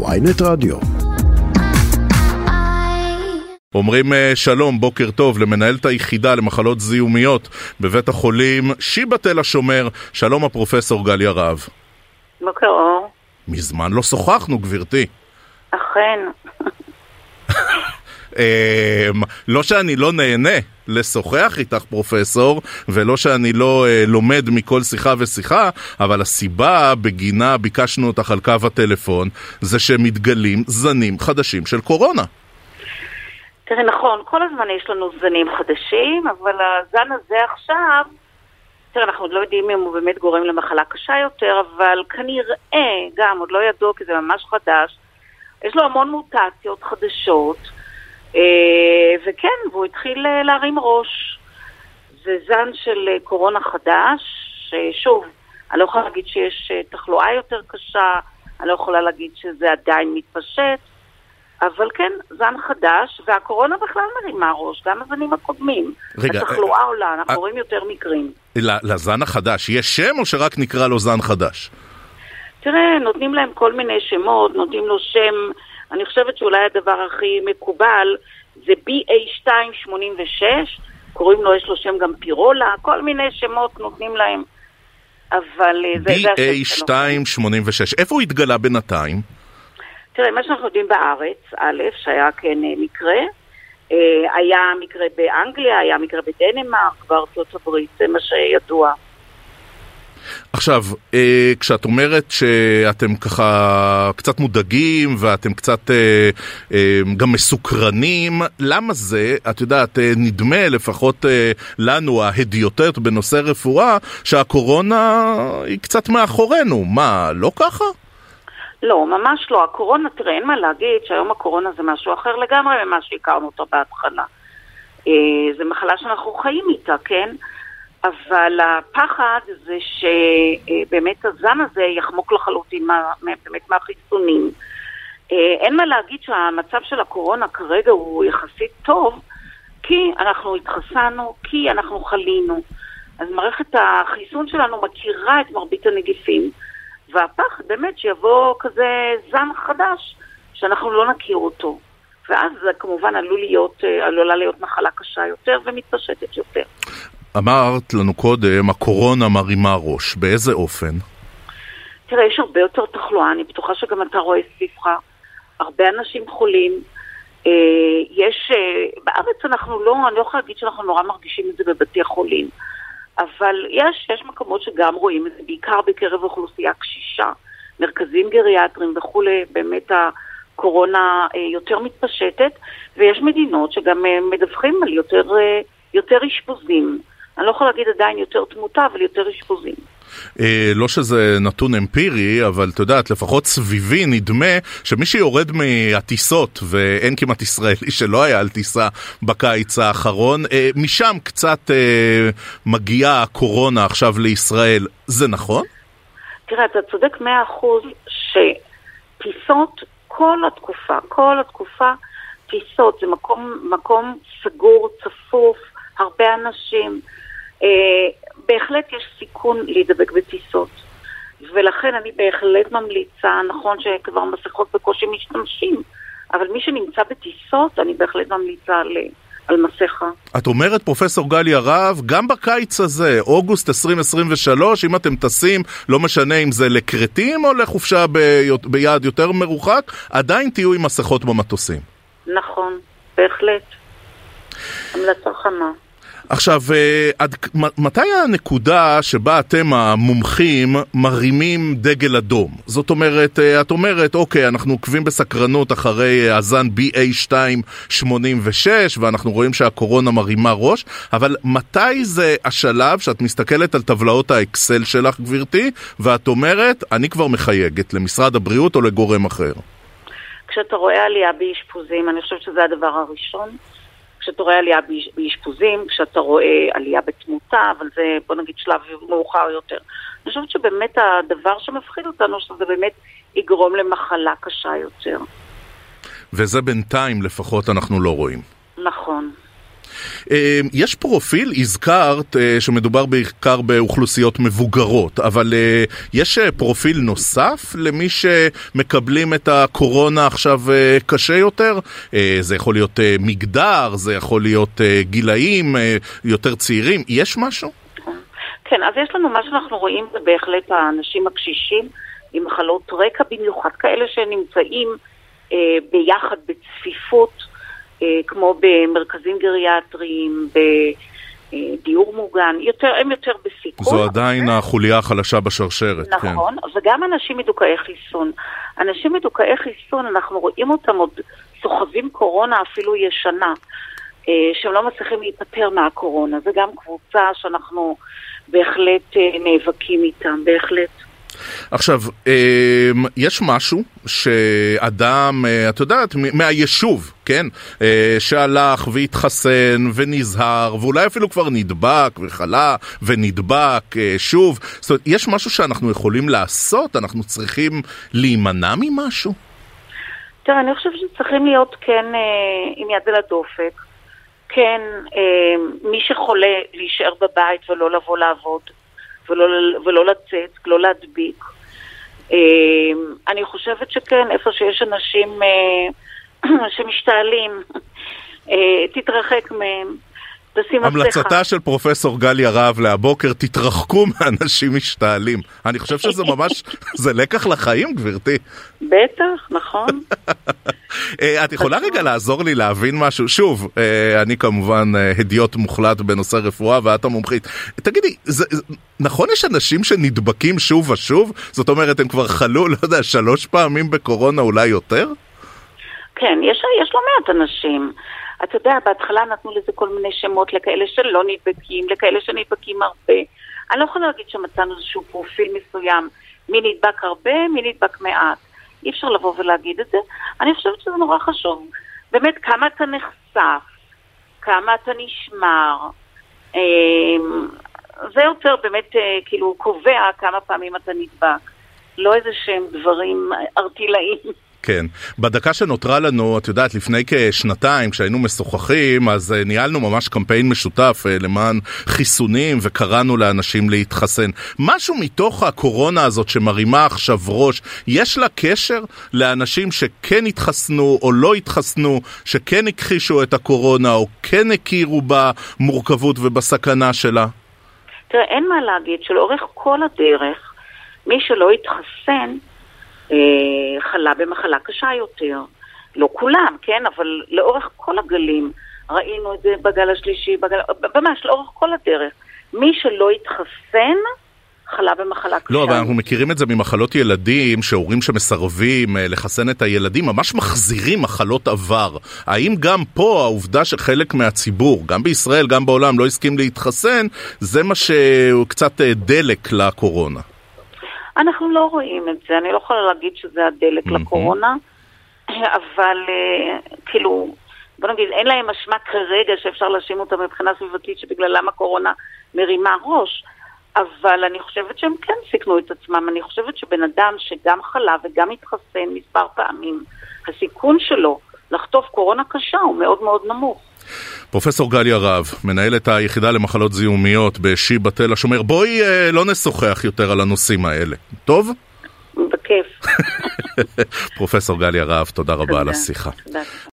ויינט רדיו. אומרים אה, שלום, בוקר טוב, למנהלת היחידה למחלות זיהומיות בבית החולים שיבא תל השומר, שלום הפרופסור גליה רהב. בוקר אור. מזמן לא שוחחנו, גברתי. אכן. אמ, לא שאני לא נהנה לשוחח איתך פרופסור, ולא שאני לא uh, לומד מכל שיחה ושיחה, אבל הסיבה בגינה ביקשנו אותך על קו הטלפון, זה שמתגלים זנים חדשים של קורונה. תראה, נכון, כל הזמן יש לנו זנים חדשים, אבל הזן הזה עכשיו, תראה, אנחנו עוד לא יודעים אם הוא באמת גורם למחלה קשה יותר, אבל כנראה, גם, עוד לא ידוע כי זה ממש חדש, יש לו המון מוטציות חדשות. אה, וכן, והוא התחיל אה, להרים ראש. זה זן של אה, קורונה חדש, ששוב, אני לא יכולה להגיד שיש תחלואה יותר קשה, אני לא יכולה להגיד שזה עדיין מתפשט, אבל כן, זן חדש, והקורונה בכלל מרימה ראש, גם הזנים הקודמים. רגע, התחלואה עולה, אנחנו רואים יותר מקרים. לזן החדש יש שם או שרק נקרא לו זן חדש? תראה, נותנים להם כל מיני שמות, נותנים לו שם... אני חושבת שאולי הדבר הכי מקובל זה BA286, קוראים לו, יש לו שם גם פירולה, כל מיני שמות נותנים להם, אבל אה, זה... BA286, איפה הוא התגלה בינתיים? תראה, מה שאנחנו יודעים בארץ, א', שהיה כן אה, מקרה, אה, היה מקרה באנגליה, היה מקרה בדנמרק, בארצות הברית, זה מה שידוע. עכשיו, אה, כשאת אומרת שאתם ככה קצת מודאגים ואתם קצת אה, אה, גם מסוקרנים, למה זה, את יודעת, נדמה לפחות לנו, ההדיוטות בנושא רפואה, שהקורונה היא קצת מאחורינו. מה, לא ככה? לא, ממש לא. הקורונה, תראה, אין מה להגיד שהיום הקורונה זה משהו אחר לגמרי ממה שהכרנו אותו בהתחלה. אה, זו מחלה שאנחנו חיים איתה, כן? אבל הפחד זה שבאמת הזן הזה יחמוק לחלוטין מה, באמת מהחיסונים. אה, אין מה להגיד שהמצב של הקורונה כרגע הוא יחסית טוב, כי אנחנו התחסנו, כי אנחנו חלינו. אז מערכת החיסון שלנו מכירה את מרבית הנגיפים, והפחד באמת שיבוא כזה זן חדש, שאנחנו לא נכיר אותו. ואז כמובן עלול להיות, אה, עלולה להיות מחלה קשה יותר ומתפשטת יותר. אמרת לנו קודם, הקורונה מרימה ראש. באיזה אופן? תראה, יש הרבה יותר תחלואה, אני בטוחה שגם אתה רואה סביבך. הרבה אנשים חולים. אה, יש, אה, בארץ אנחנו לא, אני לא יכולה להגיד שאנחנו נורא מרגישים את זה בבתי החולים, אבל יש, יש מקומות שגם רואים את זה, בעיקר בקרב אוכלוסייה קשישה, מרכזים גריאטריים וכולי, באמת הקורונה אה, יותר מתפשטת, ויש מדינות שגם מדווחים על יותר, יותר אשפוזים. אני לא יכולה להגיד עדיין יותר תמותה, אבל יותר אשפוזים. אה, לא שזה נתון אמפירי, אבל את יודעת, לפחות סביבי נדמה שמי שיורד מהטיסות, ואין כמעט ישראלי שלא היה על טיסה בקיץ האחרון, אה, משם קצת אה, מגיעה הקורונה עכשיו לישראל. זה נכון? תראה, אתה צודק מאה אחוז שטיסות כל התקופה, כל התקופה, טיסות זה מקום, מקום סגור, צפוף, הרבה אנשים. אה, בהחלט יש סיכון להידבק בטיסות. ולכן אני בהחלט ממליצה, נכון שכבר מסכות בקושי משתמשים, אבל מי שנמצא בטיסות, אני בהחלט ממליצה על, על מסכה. את אומרת, פרופסור גליה רהב, גם בקיץ הזה, אוגוסט 2023, אם אתם טסים, לא משנה אם זה לכרתים או לחופשה ב... ביעד יותר מרוחק, עדיין תהיו עם מסכות במטוסים. נכון, בהחלט. המלצה חמה. עכשיו, אה, עד, מתי הנקודה שבה אתם המומחים מרימים דגל אדום? זאת אומרת, אה, את אומרת, אוקיי, אנחנו עוקבים בסקרנות אחרי הזן BA286 ואנחנו רואים שהקורונה מרימה ראש, אבל מתי זה השלב שאת מסתכלת על טבלאות האקסל שלך, גברתי, ואת אומרת, אני כבר מחייגת למשרד הבריאות או לגורם אחר? כשאתה רואה עלייה באשפוזים, אני חושבת שזה הדבר הראשון. כשאתה רואה עלייה באשפוזים, כשאתה רואה עלייה בתמותה, אבל זה בוא נגיד שלב מאוחר יותר. אני חושבת שבאמת הדבר שמפחיד אותנו, שזה באמת יגרום למחלה קשה יותר. וזה בינתיים לפחות אנחנו לא רואים. נכון. יש פרופיל, הזכרת שמדובר בעיקר באוכלוסיות מבוגרות, אבל יש פרופיל נוסף למי שמקבלים את הקורונה עכשיו קשה יותר? זה יכול להיות מגדר, זה יכול להיות גילאים יותר צעירים, יש משהו? כן, אז יש לנו מה שאנחנו רואים זה בהחלט האנשים הקשישים עם מחלות רקע, במיוחד כאלה שנמצאים אה, ביחד בצפיפות, אה, כמו במרכזים גריאטריים, בדיור מוגן, יותר, הם יותר בסיכון. זו עדיין החוליה החלשה בשרשרת, נכון, כן. נכון, וגם אנשים מדוכאי חיסון. אנשים מדוכאי חיסון, אנחנו רואים אותם עוד סוחבים קורונה אפילו ישנה. אה, שהם לא מצליחים להיפטר מהקורונה. זו גם קבוצה שאנחנו בהחלט אה, נאבקים איתם, בהחלט. עכשיו, אמ, יש משהו שאדם, אה, את יודעת, מהיישוב, כן, שהלך והתחסן ונזהר, ואולי אפילו כבר נדבק וחלה ונדבק שוב, זאת אומרת, יש משהו שאנחנו יכולים לעשות? אנחנו צריכים להימנע ממשהו? תראה, אני חושבת שצריכים להיות כן עם יד על הדופק. כן, אה, מי שחולה, להישאר בבית ולא לבוא לעבוד, ולא, ולא לצאת, לא להדביק. אה, אני חושבת שכן, איפה שיש אנשים אה, שמשתעלים, תתרחק מהם. המלצתה של פרופסור גליה רהב להבוקר, תתרחקו מאנשים משתעלים. אני חושב שזה ממש, זה לקח לחיים, גברתי. בטח, נכון. אה, את יכולה רגע לעזור לי להבין משהו? שוב, אה, אני כמובן אה, הדיוט מוחלט בנושא רפואה ואת המומחית. תגידי, זה, נכון יש אנשים שנדבקים שוב ושוב? זאת אומרת, הם כבר חלו, לא יודע, שלוש פעמים בקורונה, אולי יותר? כן, יש, יש לא מעט אנשים. אתה יודע, בהתחלה נתנו לזה כל מיני שמות לכאלה שלא נדבקים, לכאלה שנדבקים הרבה. אני לא יכולה להגיד שמצאנו איזשהו פרופיל מסוים, מי נדבק הרבה, מי נדבק מעט. אי אפשר לבוא ולהגיד את זה. אני חושבת שזה נורא חשוב. באמת, כמה אתה נחשף, כמה אתה נשמר. אמ, זה יותר באמת אה, כאילו קובע כמה פעמים אתה נדבק. לא איזה שהם דברים ארטילאיים. כן. בדקה שנותרה לנו, את יודעת, לפני כשנתיים, כשהיינו משוחחים, אז uh, ניהלנו ממש קמפיין משותף uh, למען חיסונים, וקראנו לאנשים להתחסן. משהו מתוך הקורונה הזאת שמרימה עכשיו ראש, יש לה קשר לאנשים שכן התחסנו או לא התחסנו, שכן הכחישו את הקורונה, או כן הכירו במורכבות ובסכנה שלה? תראה, אין מה להגיד שלאורך כל הדרך, מי שלא התחסן, אה, חלה במחלה קשה יותר. לא כולם, כן? אבל לאורך כל הגלים, ראינו את זה בגל השלישי, בגל... ממש לאורך כל הדרך. מי שלא התחסן, חלה במחלה קשה. לא, אבל אנחנו מכירים את זה ממחלות ילדים, שהורים שמסרבים אה, לחסן את הילדים ממש מחזירים מחלות עבר. האם גם פה העובדה שחלק מהציבור, גם בישראל, גם בעולם, לא הסכים להתחסן, זה מה שהוא קצת אה, דלק לקורונה? אנחנו לא רואים את זה, אני לא יכולה להגיד שזה הדלק mm-hmm. לקורונה, אבל uh, כאילו, בוא נגיד, אין להם אשמה כרגע שאפשר להאשים אותם מבחינה סביבתית שבגללם הקורונה מרימה ראש, אבל אני חושבת שהם כן סיכנו את עצמם. אני חושבת שבן אדם שגם חלה וגם התחסן מספר פעמים, הסיכון שלו לחטוף קורונה קשה הוא מאוד מאוד נמוך. פרופסור גליה רהב, מנהלת היחידה למחלות זיהומיות בשיבא תל השומר, בואי אה, לא נשוחח יותר על הנושאים האלה, טוב? בכיף. פרופסור גליה רהב, תודה רבה תודה. על השיחה. תודה.